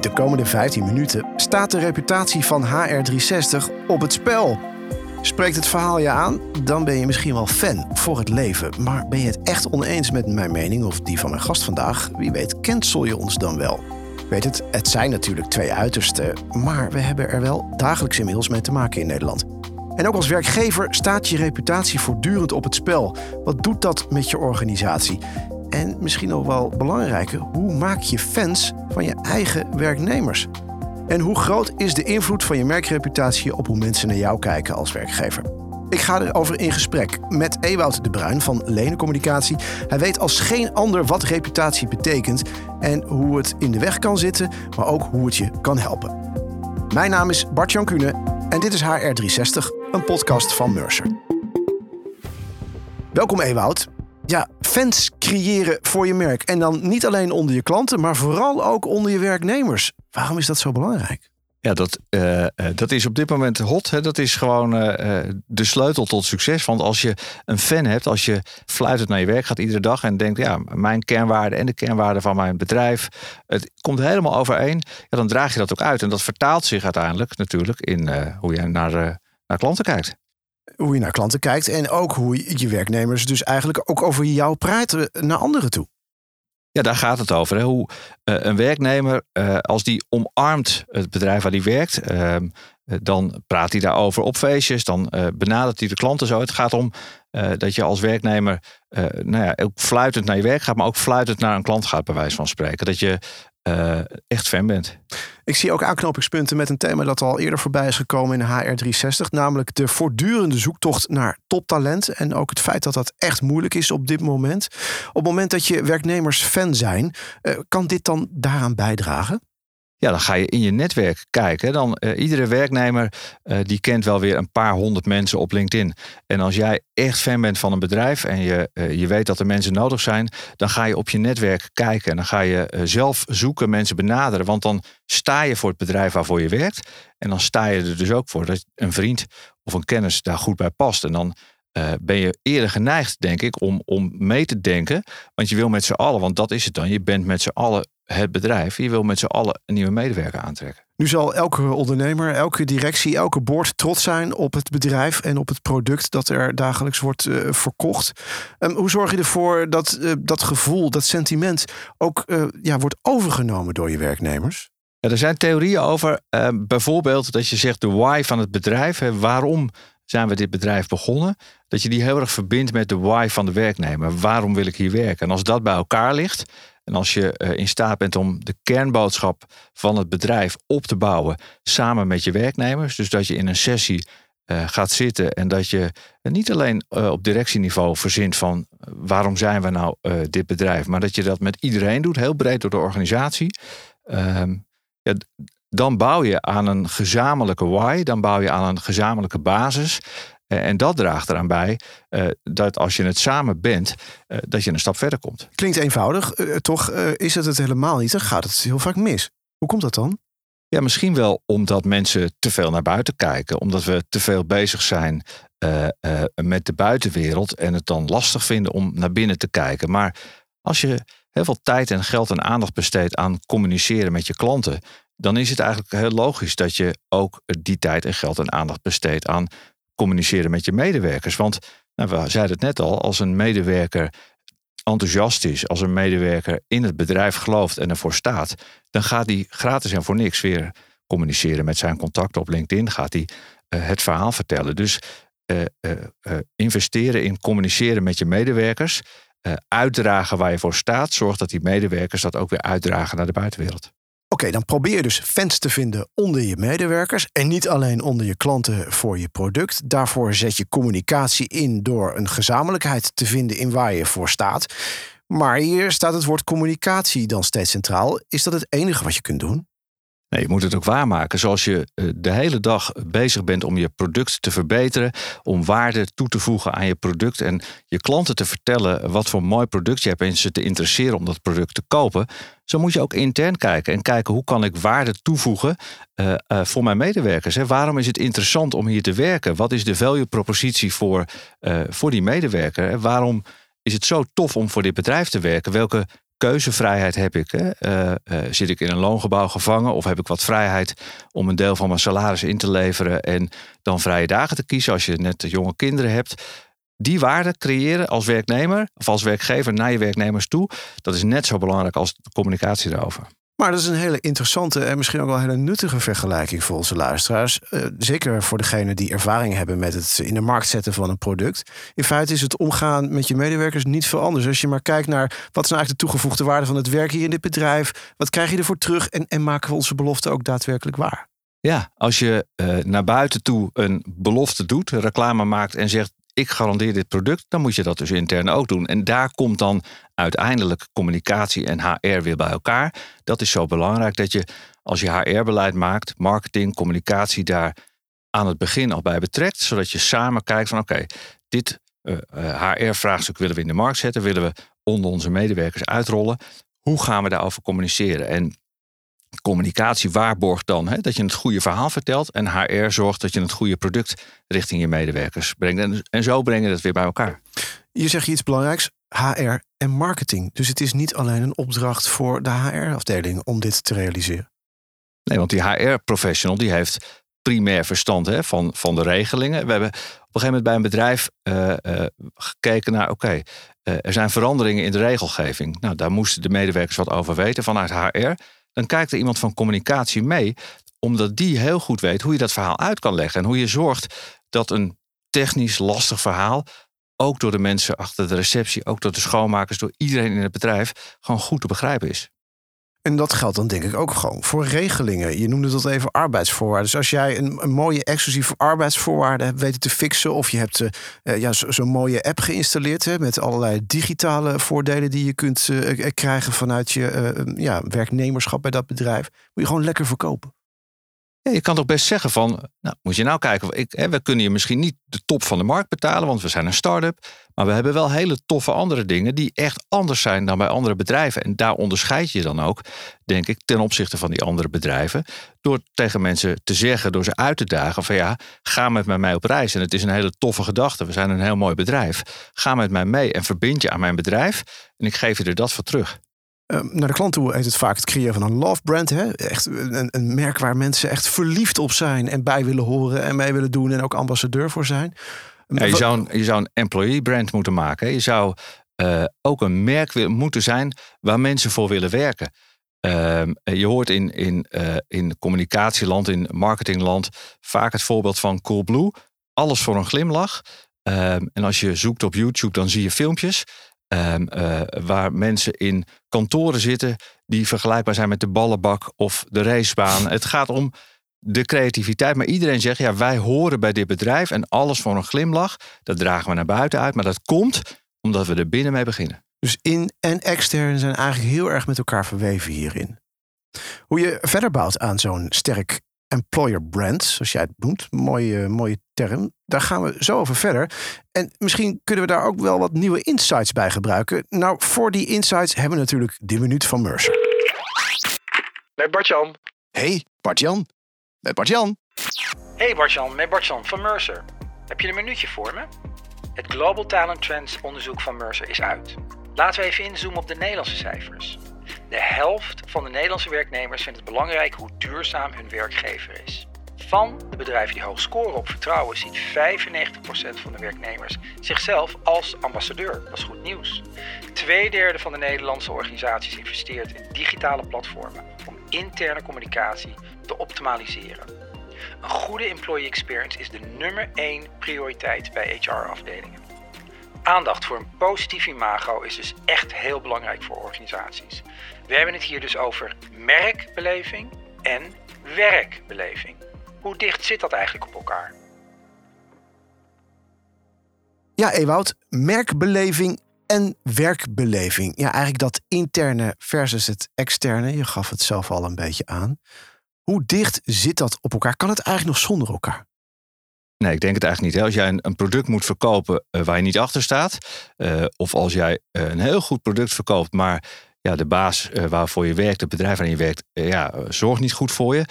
De komende 15 minuten staat de reputatie van HR360 op het spel. Spreekt het verhaal je aan? Dan ben je misschien wel fan voor het leven. Maar ben je het echt oneens met mijn mening of die van mijn gast vandaag? Wie weet, cancel je ons dan wel? Weet het, het zijn natuurlijk twee uitersten, maar we hebben er wel dagelijks inmiddels mee te maken in Nederland. En ook als werkgever staat je reputatie voortdurend op het spel. Wat doet dat met je organisatie? En misschien nog wel belangrijker, hoe maak je fans van je eigen werknemers? En hoe groot is de invloed van je merkreputatie op hoe mensen naar jou kijken als werkgever? Ik ga erover in gesprek met Ewout de Bruin van Lenen Communicatie. Hij weet als geen ander wat reputatie betekent en hoe het in de weg kan zitten, maar ook hoe het je kan helpen. Mijn naam is Bart Jan Kuhne en dit is HR360, een podcast van Mercer. Welkom Ewout. Ja, fans creëren voor je merk. En dan niet alleen onder je klanten, maar vooral ook onder je werknemers. Waarom is dat zo belangrijk? Ja, dat, uh, dat is op dit moment hot. Hè. Dat is gewoon uh, de sleutel tot succes. Want als je een fan hebt, als je fluitend naar je werk gaat iedere dag en denkt, ja, mijn kernwaarden en de kernwaarden van mijn bedrijf, het komt helemaal overeen, ja, dan draag je dat ook uit. En dat vertaalt zich uiteindelijk natuurlijk in hoe je naar, naar klanten kijkt hoe je naar klanten kijkt en ook hoe je, werknemers dus eigenlijk ook over jou praten naar anderen toe. Ja, daar gaat het over. Hè. Hoe uh, een werknemer, uh, als die omarmt het bedrijf waar die werkt, uh, dan praat hij daarover op feestjes, dan benadert hij de klanten zo. Het gaat om dat je als werknemer nou ja, ook fluitend naar je werk gaat, maar ook fluitend naar een klant gaat, bij wijze van spreken. Dat je echt fan bent. Ik zie ook aanknopingspunten met een thema dat al eerder voorbij is gekomen in HR360, namelijk de voortdurende zoektocht naar toptalent en ook het feit dat dat echt moeilijk is op dit moment. Op het moment dat je werknemers fan zijn, eh, kan dit dan daaraan bijdragen? Ja, dan ga je in je netwerk kijken. Dan uh, iedere werknemer uh, die kent wel weer een paar honderd mensen op LinkedIn. En als jij echt fan bent van een bedrijf en je, uh, je weet dat er mensen nodig zijn, dan ga je op je netwerk kijken en dan ga je zelf zoeken, mensen benaderen. Want dan sta je voor het bedrijf waarvoor je werkt. En dan sta je er dus ook voor dat een vriend of een kennis daar goed bij past. En dan ben je eerder geneigd, denk ik, om, om mee te denken. Want je wil met z'n allen, want dat is het dan. Je bent met z'n allen het bedrijf. Je wil met z'n allen een nieuwe medewerker aantrekken. Nu zal elke ondernemer, elke directie, elke boord trots zijn op het bedrijf en op het product dat er dagelijks wordt uh, verkocht. Um, hoe zorg je ervoor dat uh, dat gevoel, dat sentiment ook uh, ja, wordt overgenomen door je werknemers? Ja, er zijn theorieën over, ehm, bijvoorbeeld dat je zegt de why van het bedrijf. Hè, waarom zijn we dit bedrijf begonnen? Dat je die heel erg verbindt met de why van de werknemer. Waarom wil ik hier werken? En als dat bij elkaar ligt, en als je eh, in staat bent om de kernboodschap van het bedrijf op te bouwen samen met je werknemers, dus dat je in een sessie uh, gaat zitten en dat je niet alleen uh, op directieniveau verzint van waarom zijn we nou dit bedrijf, maar dat je dat met iedereen doet, heel breed door de organisatie. Ehm, dan bouw je aan een gezamenlijke why, dan bouw je aan een gezamenlijke basis. Eh, en dat draagt eraan bij uh, dat als je het samen bent, uh, dat je een stap verder komt. Klinkt eenvoudig, uh, toch is het het helemaal niet. Dan gaat het heel vaak mis. Hoe komt dat dan? Ja, misschien wel omdat mensen te veel naar buiten kijken, omdat we te veel bezig zijn met de buitenwereld en het dan lastig vinden om naar binnen te kijken. Maar als je heel veel tijd en geld en aandacht besteedt aan communiceren met je klanten, dan is het eigenlijk heel logisch dat je ook die tijd en geld en aandacht besteedt aan communiceren met je medewerkers. Want nou, we zeiden het net al, als een medewerker enthousiast is, als een medewerker in het bedrijf gelooft en ervoor staat, dan gaat hij gratis en voor niks weer communiceren met zijn contacten op LinkedIn, gaat hij uh, het verhaal vertellen. Dus uh, uh, investeren in communiceren met je medewerkers, uitdragen waar je voor staat, zorgt dat die medewerkers dat ook weer uitdragen naar de buitenwereld. Oké, dan probeer dus fans te vinden onder je medewerkers en niet alleen onder je klanten voor je product. Daarvoor zet je communicatie in door een gezamenlijkheid te vinden in waar je voor staat. Maar hier staat het woord communicatie dan steeds centraal. Is dat het enige wat je kunt doen? Nee, je moet het ook waarmaken. Zoals je eh, de hele dag bezig bent om je product te verbeteren, om waarde toe te voegen aan je product en je klanten te vertellen wat voor mooi product je hebt en ze te interesseren om dat product te kopen. Zo moet je ook intern kijken en kijken hoe kan ik waarde toevoegen uh, uh, voor mijn medewerkers. Hè? Waarom is het interessant om hier te werken? Wat is de value propositie voor, voor die medewerker? Waarom is het zo tof om voor dit bedrijf te werken? Welke keuzevrijheid heb ik? Hè? Eh, eh, zit ik in een loongebouw gevangen of heb ik wat vrijheid om een deel van mijn salaris in te leveren en dan vrije dagen te kiezen als je net jonge kinderen hebt? Die waarde creëren als werknemer of als werkgever naar je werknemers toe, dat is net zo belangrijk als de communicatie daarover. Maar dat is een hele interessante en misschien ook wel een hele nuttige vergelijking voor onze luisteraars. Uh, zeker voor degenen die ervaring hebben met het in de markt zetten van een product. In feite is het omgaan met je medewerkers niet veel anders. Als je maar kijkt naar wat is nou eigenlijk de toegevoegde waarde van het werk hier in dit bedrijf. Wat krijg je ervoor terug en, en maken we onze belofte ook daadwerkelijk waar? Ja, als je uh, naar buiten toe een belofte doet, reclame maakt en zegt ik garandeer dit product, dan moet je dat dus intern ook doen. En daar komt dan uiteindelijk communicatie en HR weer bij elkaar. Dat is zo belangrijk dat je als je HR-beleid maakt, marketing, communicatie daar aan het begin al bij betrekt, zodat je samen kijkt van oké, dit uh, uh, HR-vraagstuk willen we in de markt zetten, willen we onder onze medewerkers uitrollen. Hoe gaan we daarover communiceren? En communicatie waarborgt dan hè, dat je het goede verhaal vertelt. En HR zorgt dat je het goede product richting je medewerkers brengt. En, en zo brengen we het weer bij elkaar. Je zegt iets belangrijks. HR en marketing. Dus het is niet alleen een opdracht voor de HR-afdeling om dit te realiseren. Nee, want die HR-professional die heeft primair verstand hè, van, van de regelingen. We hebben op een gegeven moment bij een bedrijf uh, uh, gekeken naar: oké, okay, uh, er zijn veranderingen in de regelgeving. Nou, daar moesten de medewerkers wat over weten vanuit HR dan kijkt er iemand van communicatie mee, omdat die heel goed weet hoe je dat verhaal uit kan leggen en hoe je zorgt dat een technisch lastig verhaal ook door de mensen achter de receptie, ook door de schoonmakers, door iedereen in het bedrijf gewoon goed te begrijpen is. En dat geldt dan denk ik ook gewoon voor regelingen. Je noemde dat even arbeidsvoorwaarden. Dus als jij een, een mooie exclusieve arbeidsvoorwaarden hebt weten te fixen... of je hebt uh, ja, zo'n zo mooie app geïnstalleerd... Hè, met allerlei digitale voordelen die je kunt uh, krijgen... vanuit je ja, werknemerschap bij dat bedrijf... moet je gewoon lekker verkopen. Ja, je kan toch best zeggen van, nou moet je nou kijken, ik, hè, we kunnen je misschien niet de top van de markt betalen, want we zijn een start-up. Maar we hebben wel hele toffe andere dingen die echt anders zijn dan bij andere bedrijven. En daar onderscheid je dan ook, denk ik, ten opzichte van die andere bedrijven. Door tegen mensen te zeggen, door ze uit te dagen van ja, ga met mij mee op reis. En het is een hele toffe gedachte. We zijn een heel mooi bedrijf. Ga met mij mee en verbind je aan mijn bedrijf. En ik geef je er dat voor terug. Ehm, naar de klant toe heet het vaak het creëren van een love brand. Hè? Echt een, een, merk waar mensen echt verliefd op zijn en bij willen horen en mee willen doen en ook ambassadeur voor zijn. Ja, je, zou een, je zou een employee brand moeten maken. Hè? Je zou uh, ook een merk moeten zijn waar mensen voor willen werken. Uh, je hoort in, in, uh, in communicatieland, in marketingland vaak het voorbeeld van Coolblue. Alles voor een glimlach. Ehm, en als je zoekt op YouTube, dan zie je filmpjes. Um, uh, waar mensen in kantoren zitten die vergelijkbaar zijn met de ballenbak of de racebaan. Het gaat om de creativiteit. Maar iedereen zegt, ja, wij horen bij dit bedrijf en alles voor een glimlach. Dat dragen we naar buiten uit. Maar dat komt omdat we er binnen mee beginnen. Dus in en extern zijn eigenlijk heel erg met elkaar verweven hierin. Hoe je verder bouwt aan zo'n sterk employer brand, zoals jij het noemt. Mooie, mooie term. Daar gaan we zo over verder. En misschien kunnen we daar ook wel wat nieuwe insights bij gebruiken. Nou, voor die insights hebben we natuurlijk de minuut van Mercer. Met Bartjan. Hey, Bartjan. Met Bartjan. Hey Bartjan, met Bartjan van Mercer. Heb je een minuutje voor me? Het Global Talent Trends onderzoek van Mercer is uit. Laten we even inzoomen op de Nederlandse cijfers. De helft van de Nederlandse werknemers vindt het belangrijk hoe duurzaam hun werkgever is. Van de bedrijven die hoog scoren op vertrouwen ziet 95% van de werknemers zichzelf als ambassadeur. Dat is goed nieuws. Tweederde van de Nederlandse organisaties investeert in digitale platformen om interne communicatie te optimaliseren. Een goede employee experience is de nummer 1 prioriteit bij HR-afdelingen. Aandacht voor een positief imago is dus echt heel belangrijk voor organisaties. We hebben het hier dus over merkbeleving en werkbeleving. Hoe dicht zit dat eigenlijk op elkaar? Ja, Ewout, merkbeleving en werkbeleving. Ja, eigenlijk dat interne versus het externe. Je gaf het zelf al een beetje aan. Hoe dicht zit dat op elkaar? Kan het eigenlijk nog zonder elkaar? Nee, ik denk het eigenlijk niet. Als jij een, product moet verkopen uh, waar je niet achter staat, uh, of als jij een heel goed product verkoopt, maar ja, de baas waarvoor je werkt, het bedrijf waar je werkt, ja, zorgt niet goed voor je.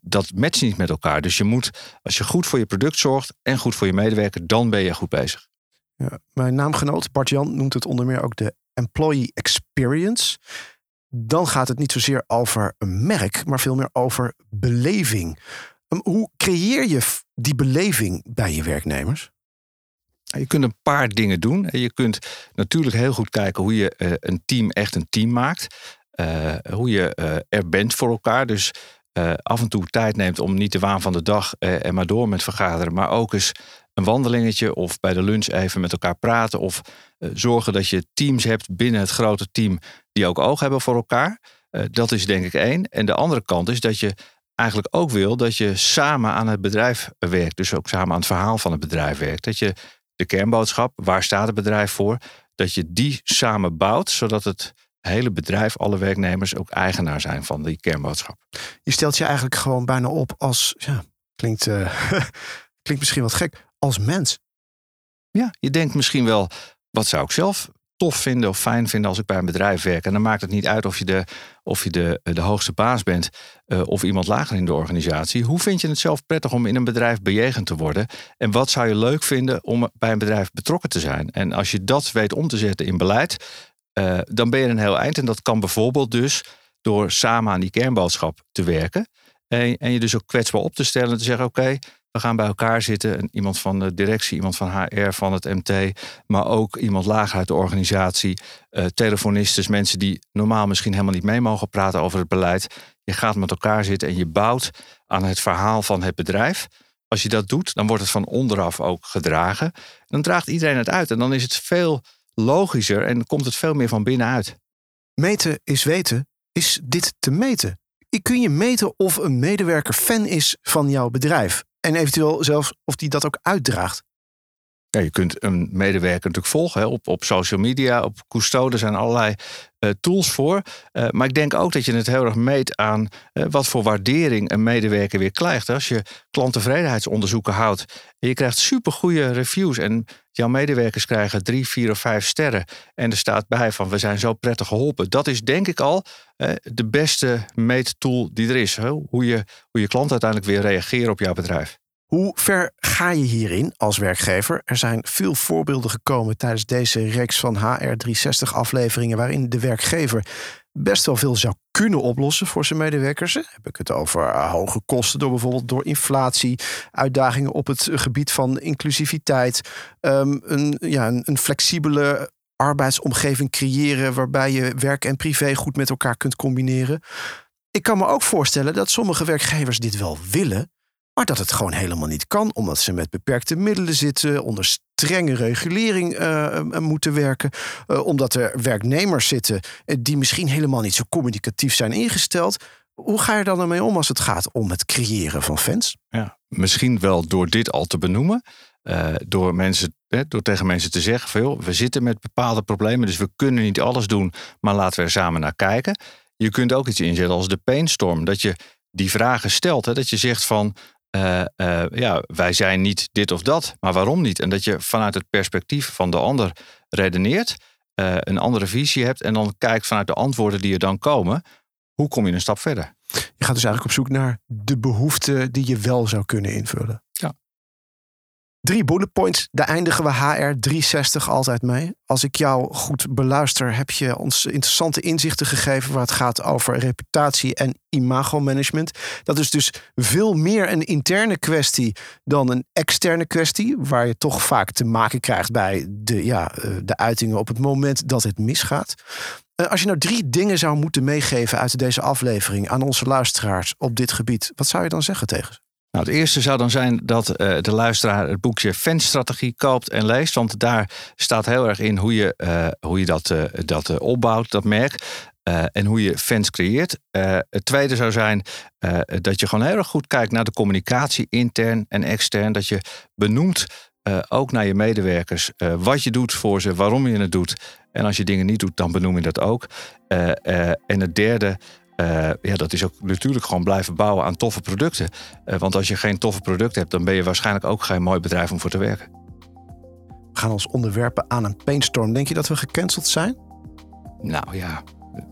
Dat matcht niet met elkaar. Dus je moet, als je goed voor je product zorgt en goed voor je medewerker, dan ben je goed bezig. Ja, mijn naamgenoot Bart Jan noemt het onder meer ook de employee experience dan gaat het niet zozeer over een merk, maar veel meer over beleving. Um, hoe creëer je die beleving bij je werknemers? Je kunt een paar dingen doen. Je kunt natuurlijk heel goed kijken hoe je eh, een team echt een team maakt. Eh, hoe je eh, er bent voor elkaar. Dus af en toe tijd neemt om niet de waan van de dag en maar door met vergaderen. Maar ook eens een wandelingetje of bij de lunch even met elkaar praten. Of zorgen dat je teams hebt binnen het grote team die ook oog hebben voor elkaar. Dat is denk ik één. En de andere kant is dat je eigenlijk ook wil dat je samen aan het bedrijf werkt. Dus ook samen aan het verhaal van het bedrijf werkt. Dat je de kernboodschap, waar staat het bedrijf voor, dat je die samen bouwt, zodat het hele bedrijf, alle werknemers ook eigenaar zijn van die kernboodschap. Je stelt je eigenlijk gewoon bijna op als, ja, klinkt, eh, klinkt misschien wat gek, als mens. Ja, je denkt misschien wel, wat zou ik zelf tof vinden of fijn vinden als ik bij een bedrijf werk. En dan maakt het niet uit of je de, of je de, de hoogste baas bent uh, of iemand lager in de organisatie. Hoe vind je het zelf prettig om in een bedrijf bejegend te worden? En wat zou je leuk vinden om bij een bedrijf betrokken te zijn? En als je dat weet om te zetten in beleid, uh, dan ben je een heel eind. En dat kan bijvoorbeeld dus door samen aan die kernboodschap te werken. En, en je dus ook kwetsbaar op te stellen en te zeggen: oké, we gaan bij elkaar zitten. Iemand van de directie, iemand van HR, van het MT. Maar ook iemand lager uit de organisatie. Uh, telefonisten, mensen die normaal misschien helemaal niet mee mogen praten over het beleid. Je gaat met elkaar zitten en je bouwt aan het verhaal van het bedrijf. Als je dat doet, dan wordt het van onderaf ook gedragen. Dan draagt iedereen het uit. En dan is het veel logischer en komt het veel meer van binnenuit. Meten is weten. Is dit te meten? Kun je meten of een medewerker fan is van jouw bedrijf? En eventueel zelfs of die dat ook uitdraagt. Ja, je kunt een medewerker natuurlijk volgen hè, op, op social media, op Cousteau. Er zijn allerlei uh, tools voor. Uh, maar ik denk ook dat je het heel erg meet aan uh, wat voor waardering een medewerker weer krijgt. Als je klanttevredenheidsonderzoeken houdt en je krijgt supergoeie reviews en jouw medewerkers krijgen drie, vier of vijf sterren en er staat bij van we zijn zo prettig geholpen. Dat is denk ik al de beste meettool die er is. Hoe, je, hoe je klanten uiteindelijk weer reageren op jouw bedrijf. Hoe ver ga je hierin als werkgever? Er zijn veel voorbeelden gekomen tijdens deze reeks van HR360 afleveringen waarin de werkgever best wel veel zou kunnen oplossen voor zijn medewerkers. Heb ik het over hoge kosten door bijvoorbeeld door inflatie, uitdagingen op het gebied van inclusiviteit, um, een, ja, een flexibele arbeidsomgeving creëren waarbij je werk en privé goed met elkaar kunt combineren. Ik kan me ook voorstellen dat sommige werkgevers dit wel willen, maar dat het gewoon helemaal niet kan, omdat ze met beperkte middelen zitten, onder strenge regulering uh, moeten werken, omdat er werknemers zitten die misschien helemaal niet zo communicatief zijn ingesteld. Hoe ga je dan ermee om als het gaat om het creëren van fans? Ja, misschien wel door dit al te benoemen. Door, mensen, door tegen mensen te zeggen: veel, we zitten met bepaalde problemen, dus we kunnen niet alles doen, maar laten we er samen naar kijken. Je kunt ook iets inzetten als de painstorm. Dat je die vragen stelt. Hè, dat je zegt van uh, uh, ja, wij zijn niet dit of dat, maar waarom niet? En dat je vanuit het perspectief van de ander redeneert, uh, een andere visie hebt en dan kijkt vanuit de antwoorden die er dan komen, hoe kom je een stap verder? Je gaat dus eigenlijk op zoek naar de behoeften die je wel zou kunnen invullen. Drie bullet points, daar eindigen we HR 360 altijd mee. Als ik jou goed beluister, heb je ons interessante inzichten gegeven waar het gaat over reputatie en imagomanagement. Dat is dus veel meer een interne kwestie dan een externe kwestie, waar je toch vaak te maken krijgt bij de, ja, de uitingen op het moment dat het misgaat. Als je nou drie dingen zou moeten meegeven uit deze aflevering aan onze luisteraars op dit gebied, wat zou je dan zeggen tegen ze? Nou, het eerste zou dan zijn dat uh, de luisteraar het boekje Fanstrategie koopt en leest. Want daar staat heel erg in hoe je, uh, hoe je dat, uh, dat opbouwt, dat merk. en hoe je fans creëert. het tweede zou zijn dat je gewoon heel erg goed kijkt naar de communicatie, intern en extern. Dat je benoemt ook naar je medewerkers wat je doet voor ze, waarom je het doet. En als je dingen niet doet, dan benoem je dat ook. en het derde uh, ja, dat is ook natuurlijk gewoon blijven bouwen aan toffe producten. Uh, want als je geen toffe producten hebt, dan ben je waarschijnlijk ook geen mooi bedrijf om voor te werken. We gaan ons onderwerpen aan een painstorm. Denk je dat we gecanceld zijn? Nou ja,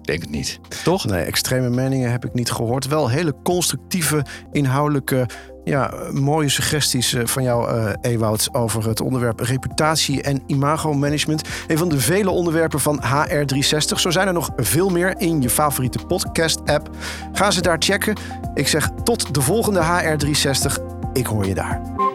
denk het niet. Toch? Nee, extreme meningen heb ik niet gehoord. Wel hele constructieve, inhoudelijke, ja, mooie suggesties eh, van jou, uh, Ewout, over het onderwerp reputatie en imago-management. Een van de vele onderwerpen van HR360. Zo zijn er nog veel meer in je favoriete podcast-app. Ga ze daar checken. Ik zeg tot de volgende HR360. Ik hoor je daar.